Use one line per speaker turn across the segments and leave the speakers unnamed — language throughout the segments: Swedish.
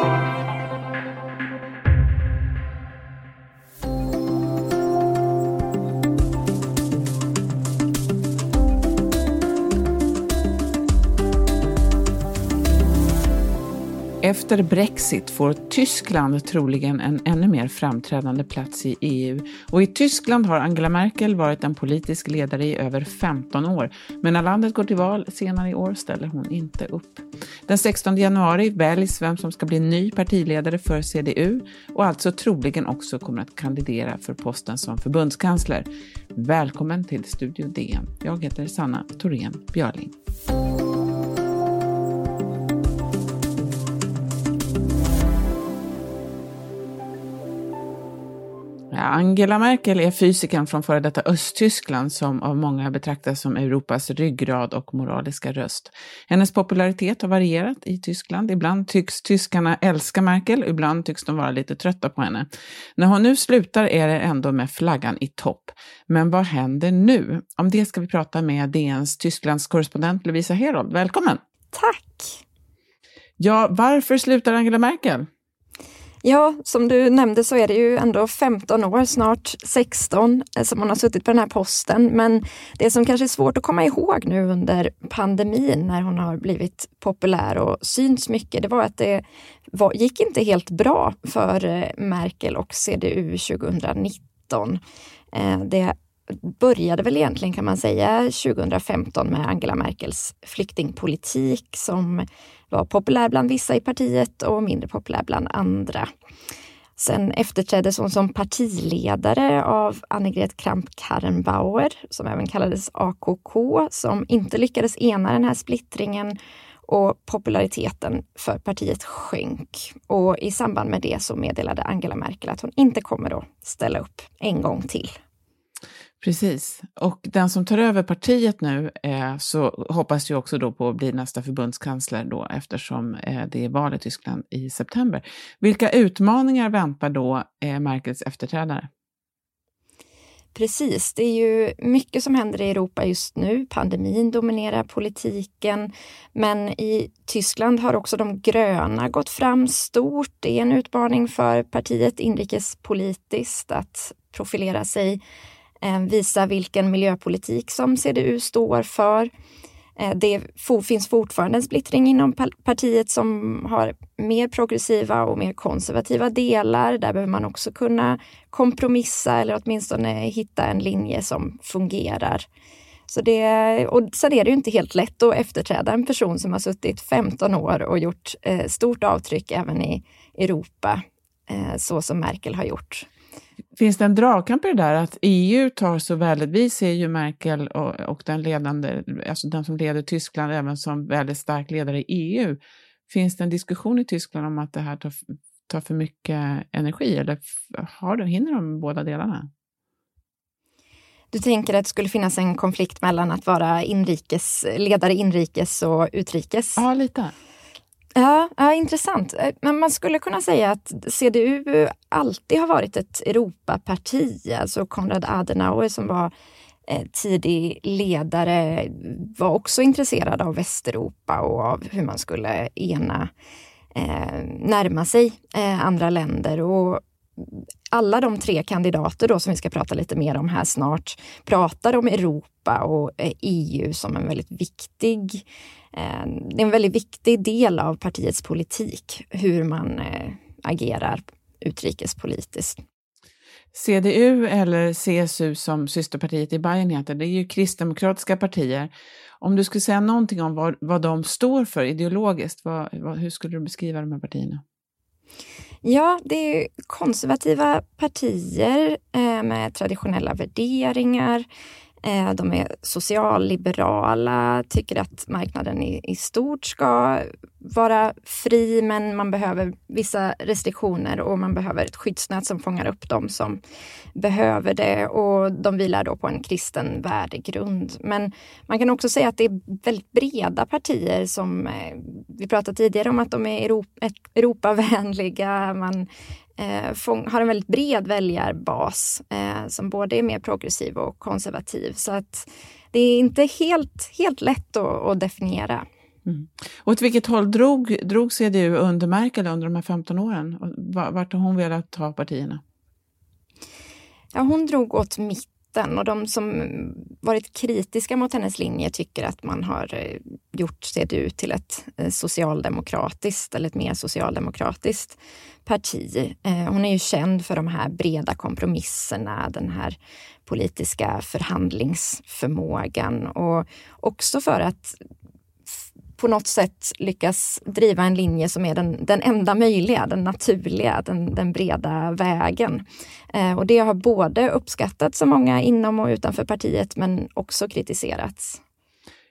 Thank you. Efter Brexit får Tyskland troligen en ännu mer framträdande plats i EU. Och i Tyskland har Angela Merkel varit en politisk ledare i över 15 år. Men när landet går till val senare i år ställer hon inte upp. Den 16 januari väljs vem som ska bli ny partiledare för CDU och alltså troligen också kommer att kandidera för posten som förbundskansler. Välkommen till Studio DN. Jag heter Sanna Thorén Björling. Angela Merkel är fysikern från före detta Östtyskland som av många betraktas som Europas ryggrad och moraliska röst. Hennes popularitet har varierat i Tyskland. Ibland tycks tyskarna älska Merkel, ibland tycks de vara lite trötta på henne. När hon nu slutar är det ändå med flaggan i topp. Men vad händer nu? Om det ska vi prata med DNs Tysklands korrespondent Lovisa Herold. Välkommen!
Tack!
Ja, varför slutar Angela Merkel?
Ja, som du nämnde så är det ju ändå 15 år, snart 16, eh, som hon har suttit på den här posten. Men det som kanske är svårt att komma ihåg nu under pandemin när hon har blivit populär och syns mycket, det var att det var, gick inte helt bra för eh, Merkel och CDU 2019. Eh, det började väl egentligen kan man säga 2015 med Angela Merkels flyktingpolitik som var populär bland vissa i partiet och mindre populär bland andra. Sen efterträddes hon som partiledare av Annegret Kramp-Karrenbauer, som även kallades AKK, som inte lyckades ena den här splittringen och populariteten för partiet sjönk. Och i samband med det så meddelade Angela Merkel att hon inte kommer att ställa upp en gång till.
Precis. Och den som tar över partiet nu eh, så hoppas ju också då på att bli nästa förbundskansler då eftersom eh, det är val i Tyskland i september. Vilka utmaningar väntar då eh, Merkels efterträdare?
Precis, det är ju mycket som händer i Europa just nu. Pandemin dominerar politiken, men i Tyskland har också de gröna gått fram stort. Det är en utmaning för partiet inrikespolitiskt att profilera sig Eh, visa vilken miljöpolitik som CDU står för. Eh, det finns fortfarande en splittring inom partiet som har mer progressiva och mer konservativa delar. Där behöver man också kunna kompromissa eller åtminstone hitta en linje som fungerar. Så det, och sen är det ju inte helt lätt att efterträda en person som har suttit 15 år och gjort eh, stort avtryck även i Europa, så som Merkel har gjort.
Finns det en dragkamp i det där att EU tar så väldigt, vi ser ju Merkel och, och, den ledande, alltså den som leder Tyskland även som väldigt stark ledare i EU. Finns det en diskussion i Tyskland om att det här tar, tar för mycket energi eller har det, hinner de båda delarna?
Du tänker att det skulle finnas en konflikt mellan att vara inrikes, ledare inrikes och utrikes?
Ja, lite.
Ja, ja, intressant. Eh, men man skulle kunna säga att CDU alltid har varit ett Europaparti. Alltså Konrad Adenauer som var eh, tidig ledare var också intresserad av Västeuropa och av hur man skulle ena, eh, närma sig eh, andra länder. Och alla de tre kandidater då som vi ska prata lite mer om här snart pratar om Europa och eh, EU som en väldigt viktig Eh, det är en väldigt viktig del av partiets politik, hur man eh, agerar utrikespolitiskt.
CDU eller CSU som systerpartiet i Bayern heter, det är ju kristdemokratiska partier. Om du skulle säga någonting om vad, vad de står för ideologiskt, vad, vad, hur skulle du beskriva de här partierna?
Ja, det är konservativa partier eh, med traditionella värderingar. Eh, de är socialliberala, tycker att marknaden i, i stort ska vara fri men man behöver vissa restriktioner och man behöver ett skyddsnät som fångar upp dem som behöver det och de vilar då på en kristen värdegrund. Men man kan också säga att det är väldigt breda partier som eh, vi pratade tidigare om att de är Europa, Europavänliga. Man har en väldigt bred väljarbas eh, som både är mer progressiv och konservativ. Så att det är inte helt, helt lätt att, att definiera.
Mm. Och åt vilket håll drog, drog CDU under Merkel under de här 15 åren? Vart har hon velat ta partierna?
Ja, hon drog åt mitten och de som varit kritiska mot hennes linje tycker att man har eh, gjort CDU till ett eh, socialdemokratiskt eller ett mer socialdemokratiskt parti. Eh, hon är ju känd för de här breda kompromisserna, den här politiska förhandlingsförmågan och också för att på något sätt lyckas driva en linje som är den, den enda möjliga, den naturliga, den, den breda vägen. Eh, och det har både uppskattats av många inom och utanför partiet men också kritiserats.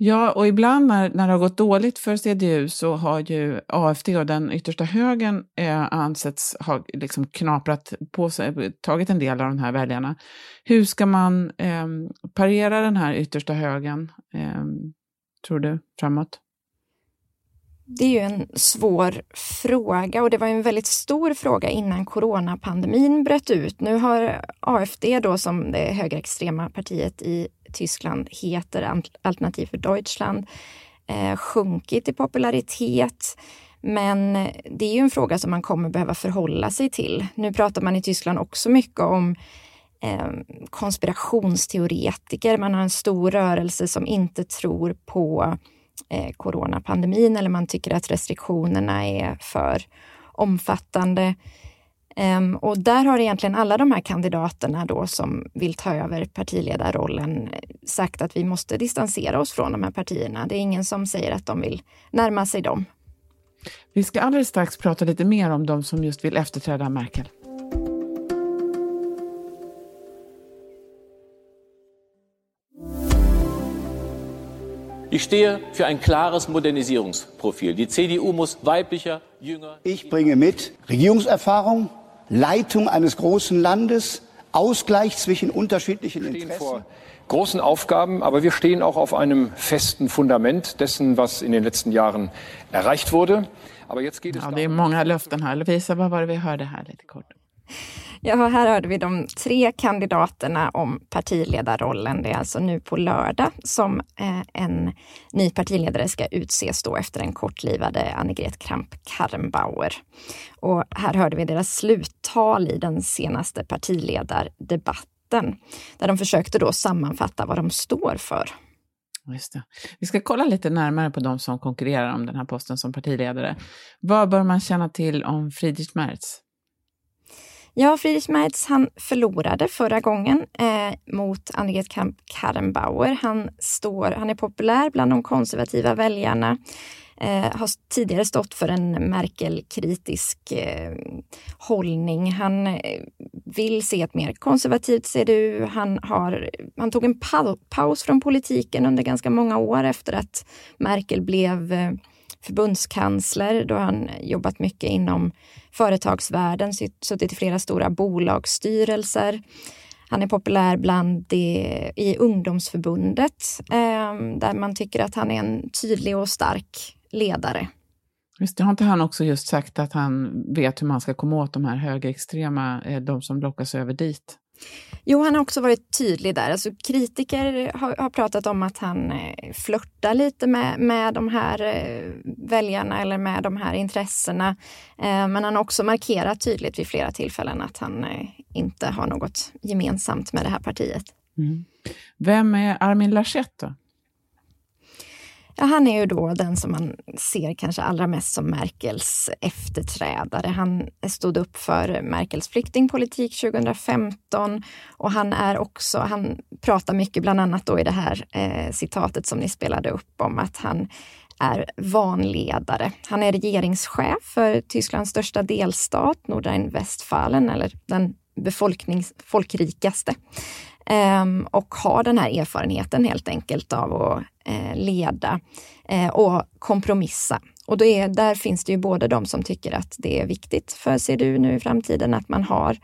Ja, och ibland när, när det har gått dåligt för CDU så har ju AFD och den yttersta högern eh, ansetts ha liksom knaprat på sig, tagit en del av de här väljarna. Hur ska man eh, parera den här yttersta högern, eh, tror du, framåt?
Det är ju en svår fråga och det var en väldigt stor fråga innan coronapandemin bröt ut. Nu har AFD då som det högerextrema partiet i Tyskland heter, Alternativ för Deutschland, eh, sjunkit i popularitet. Men det är ju en fråga som man kommer behöva förhålla sig till. Nu pratar man i Tyskland också mycket om eh, konspirationsteoretiker. Man har en stor rörelse som inte tror på eh, coronapandemin eller man tycker att restriktionerna är för omfattande. Ehm, och där har egentligen alla de här kandidaterna då som vill ta över partiledarrollen eh, sagt att vi måste distansera oss från de här partierna. Det är ingen som säger att de vill närma sig dem.
Vi ska alldeles strax prata lite mer om de som just vill efterträda Merkel.
Ich stehe für ein klares Modernisierungsprofil. Die CDU muss weiblicher, jünger.
Ich bringe mit Regierungserfahrung, Leitung eines großen Landes, Ausgleich zwischen unterschiedlichen Interessen. Vor
großen Aufgaben, aber wir stehen auch auf einem festen Fundament dessen, was in den letzten Jahren erreicht wurde.
Aber jetzt geht es ja, det är många löften här. Lovisa, vad var det vi hörde här lite kort?
Ja, här hörde vi de tre kandidaterna om partiledarrollen. Det är alltså nu på lördag som eh, en ny partiledare ska utses då efter den kortlivade Annegret Kramp-Karrenbauer. Och här hörde vi deras sluttal i den senaste partiledardebatten där de försökte då sammanfatta vad de står för.
Just det. Vi ska kolla lite närmare på de som konkurrerar om den här posten som partiledare. Vad bör man känna till om Friedrich Merz?
Ja, Friedrich Merz han förlorade förra gången eh, mot Annegret Karrenbauer. Han, står, han är populär bland de konservativa väljarna. Eh, har tidigare stått för en Merkel-kritisk eh, hållning. Han eh, vill se ett mer konservativt CDU. Han, har, han tog en pa paus från politiken under ganska många år efter att Merkel blev eh, förbundskansler då han jobbat mycket inom företagsvärlden, suttit i flera stora bolagsstyrelser. Han är populär bland det, i ungdomsförbundet eh, där man tycker att han är en tydlig och stark ledare.
Visst, har inte han också just sagt att han vet hur man ska komma åt de här högerextrema, eh, de som lockas över dit?
Jo, han har också varit tydlig där. Alltså, kritiker har, har pratat om att han eh, flörtar lite med, med de här eh, väljarna eller med de här intressena. Eh, men han har också markerat tydligt vid flera tillfällen att han eh, inte har något gemensamt med det här partiet. Mm.
Vem är Armin Laschet då?
Ja, han är ju då den som man ser kanske allra mest som Merkels efterträdare. Han stod upp för Merkels flyktingpolitik 2015 och han är också, han pratar mycket bland annat då i det här eh, citatet som ni spelade upp om att han är vanledare. Han är regeringschef för Tysklands största delstat, Nordrhein-Westfalen, eller den befolknings, folkrikaste. Ehm, och har den här erfarenheten helt enkelt av att eh, leda eh, och kompromissa. Och då är, där finns det ju både de som tycker att det är viktigt för CDU nu i framtiden att man har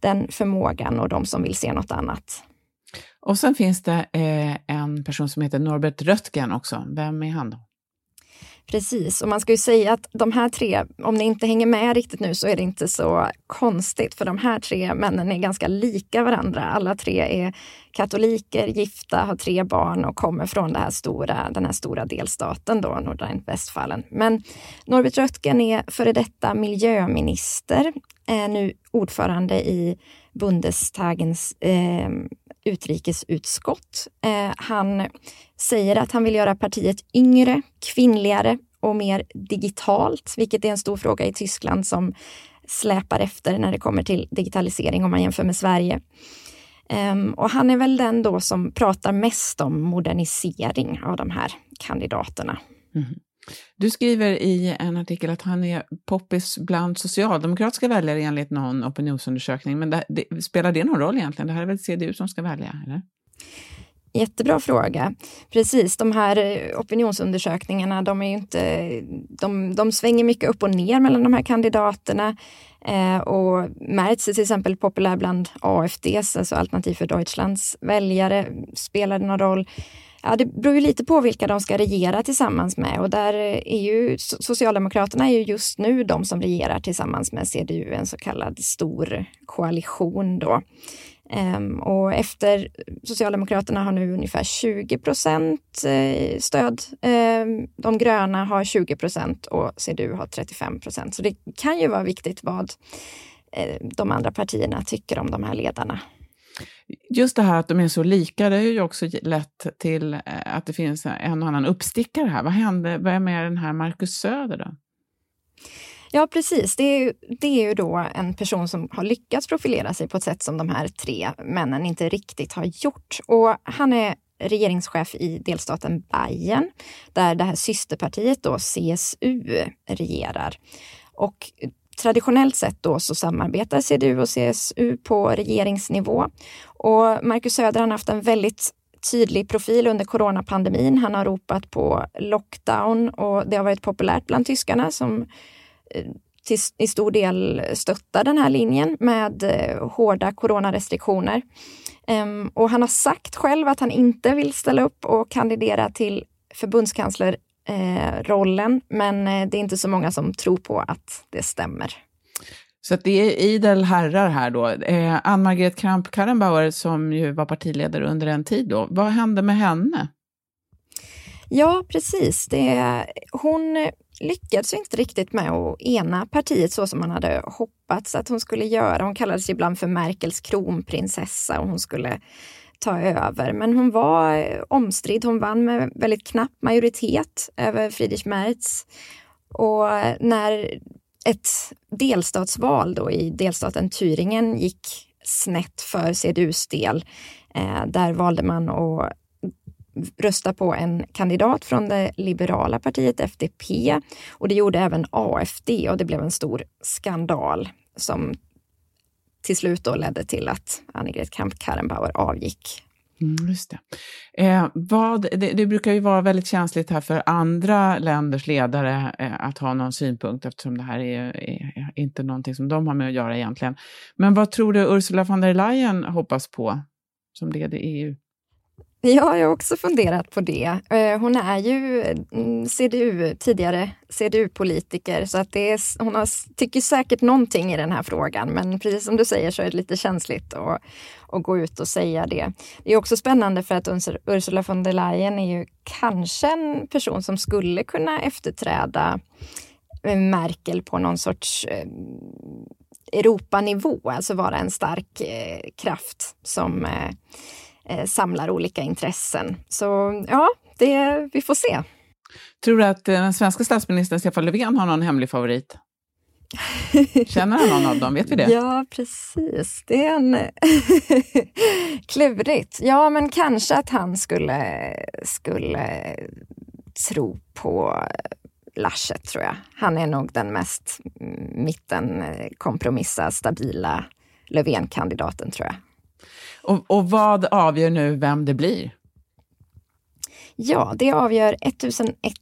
den förmågan och de som vill se något annat.
Och sen finns det eh, en person som heter Norbert Röttgen också. Vem är han då?
Precis, och man ska ju säga att de här tre, om ni inte hänger med riktigt nu så är det inte så konstigt för de här tre männen är ganska lika varandra. Alla tre är katoliker, gifta, har tre barn och kommer från det här stora, den här stora delstaten då, Nordrhein-Westfalen. Men Norbert Röttgen är före detta miljöminister, är nu ordförande i Bundestagens eh, utrikesutskott. Eh, han säger att han vill göra partiet yngre, kvinnligare och mer digitalt, vilket är en stor fråga i Tyskland som släpar efter när det kommer till digitalisering om man jämför med Sverige. Um, och han är väl den då som pratar mest om modernisering av de här kandidaterna. Mm.
Du skriver i en artikel att han är poppis bland socialdemokratiska väljare enligt någon opinionsundersökning. Men det, det, spelar det någon roll egentligen? Det här är väl CDU som ska välja, eller?
Jättebra fråga. Precis, de här eh, opinionsundersökningarna, de, är inte, de, de svänger mycket upp och ner mellan de här kandidaterna. Eh, och Merz är till exempel populär bland AFDs, alltså Alternativ för Deutschlands väljare. Spelar det någon roll? Ja, det beror ju lite på vilka de ska regera tillsammans med och där är ju Socialdemokraterna är ju just nu de som regerar tillsammans med CDU, en så kallad stor koalition då. Ehm, och efter Socialdemokraterna har nu ungefär 20 procent eh, stöd. Ehm, de gröna har 20 procent och CDU har 35 procent. Så det kan ju vara viktigt vad eh, de andra partierna tycker om de här ledarna.
Just det här att de är så lika, det har ju också lett till eh, att det finns en och annan uppstickare här. Vad hände, vem är den här Marcus Söder då?
Ja, precis. Det är, det är ju då en person som har lyckats profilera sig på ett sätt som de här tre männen inte riktigt har gjort. Och han är regeringschef i delstaten Bayern, där det här systerpartiet då CSU regerar. Och traditionellt sett då så samarbetar CDU och CSU på regeringsnivå. Och Marcus Söder har haft en väldigt tydlig profil under coronapandemin. Han har ropat på lockdown och det har varit populärt bland tyskarna som eh, till, i stor del stöttar den här linjen med eh, hårda coronarestriktioner. Ehm, och han har sagt själv att han inte vill ställa upp och kandidera till förbundskansler eh, rollen, men eh, det är inte så många som tror på att det stämmer.
Så det är idel herrar här då. Eh, Ann-Margret Kramp-Karrenbauer som ju var partiledare under en tid då. Vad hände med henne?
Ja, precis. Det, hon lyckades inte riktigt med att ena partiet så som man hade hoppats att hon skulle göra. Hon kallades ibland för Merkels kronprinsessa och hon skulle ta över. Men hon var eh, omstridd. Hon vann med väldigt knapp majoritet över Friedrich Merz. Och eh, när ett delstatsval då i delstaten Thüringen gick snett för CDUs del, eh, där valde man att rösta på en kandidat från det liberala partiet FDP och det gjorde även AFD och det blev en stor skandal som till slut då ledde till att Annegret Kramp-Karrenbauer avgick.
Mm, just det. Eh, vad, det, det, brukar ju vara väldigt känsligt här för andra länders ledare eh, att ha någon synpunkt eftersom det här är, är, inte någonting som de har med att göra egentligen. Men vad tror du Ursula von der Leyen hoppas på som leder EU?
Ja, jag har också funderat på det. Eh, hon är ju mm, CDU, tidigare CDU-politiker så att det är, hon har, tycker säkert någonting i den här frågan. Men precis som du säger så är det lite känsligt att, att gå ut och säga det. Det är också spännande för att Ursula von der Leyen är ju kanske en person som skulle kunna efterträda eh, Merkel på någon sorts eh, Europanivå, alltså vara en stark kraft som eh, samlar olika intressen. Så ja, det, vi får se.
Tror du att den svenska statsministern Stefan Löfven har någon hemlig favorit? Känner han någon av dem? Vet vi det?
Ja, preschis. Det är en... klurigt. Ja, men kanske att han skulle, skulle tro på Laschet, tror jag. Han är nog den mest mitten kompromissa, stabila Löfven-kandidaten, tror jag.
Och, och vad avgör nu vem det blir?
Ja, det avgör 1001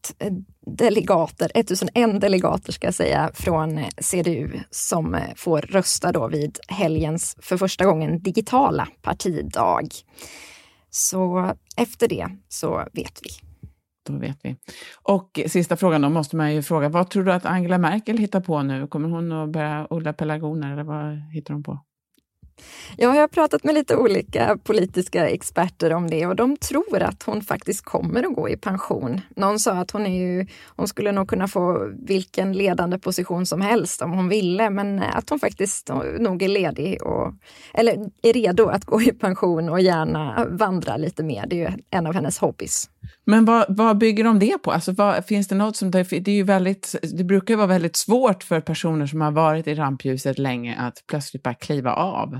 delegater, 1001 delegater ska jag säga, från CDU som får rösta då vid helgens, för första gången, digitala partidag. Så efter det så vet vi.
Då vet vi. Och sista frågan då måste man ju fråga, vad tror du att Angela Merkel hittar på nu? Kommer hon att börja odla pelargoner eller vad hittar hon på?
Ja, Jag har pratat med lite olika politiska experter om det och de tror att hon faktiskt kommer att gå i pension. Någon sa att hon, är ju, hon skulle nog kunna få vilken ledande position som helst om hon ville, men att hon faktiskt nog är ledig och, eller är redo att gå i pension och gärna vandra lite mer. Det är ju en av hennes hobbys.
Men vad, vad bygger de det på? Alltså vad, finns det något som... Det, är ju väldigt, det brukar vara väldigt svårt för personer som har varit i rampljuset länge att plötsligt bara kliva av.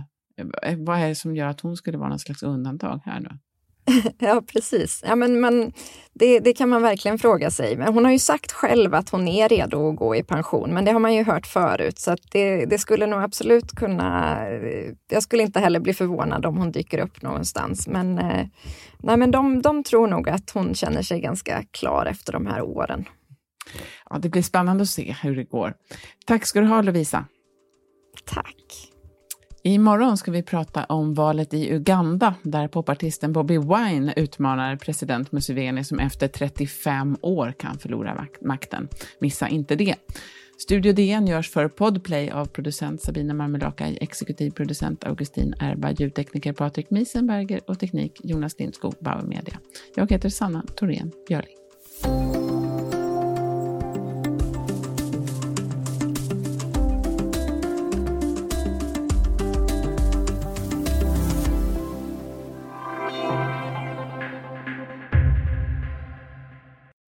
Eh, vad är det som gör att hon skulle vara någon slags undantag här då?
ja, precis. Ja, men, men det, det, kan man verkligen fråga sig. Men hon har ju sagt själv att hon är redo att gå i pension, men det har man ju hört förut. Så det, det, skulle nog absolut kunna... Jag skulle inte heller bli förvånad om hon dyker upp någonstans. Men, eh, nej, men de, de tror nog att hon känner sig ganska klar efter de här åren.
Ja, det blir spännande att se hur det går. Tack ska du ha, Lovisa.
Tack.
Imorgon ska vi prata om valet i Uganda där popartisten Bobby Wine utmanar president Museveni som efter 35 år kan förlora makten. Missa inte det. Studio DN görs för Podplay av producent Sabina Marmelakai, exekutiv producent Augustin Erba, ljudtekniker Patrik Miesenberger och teknik Jonas Lindskog, Bauer Media. Jag heter Sanna Thorén Björling.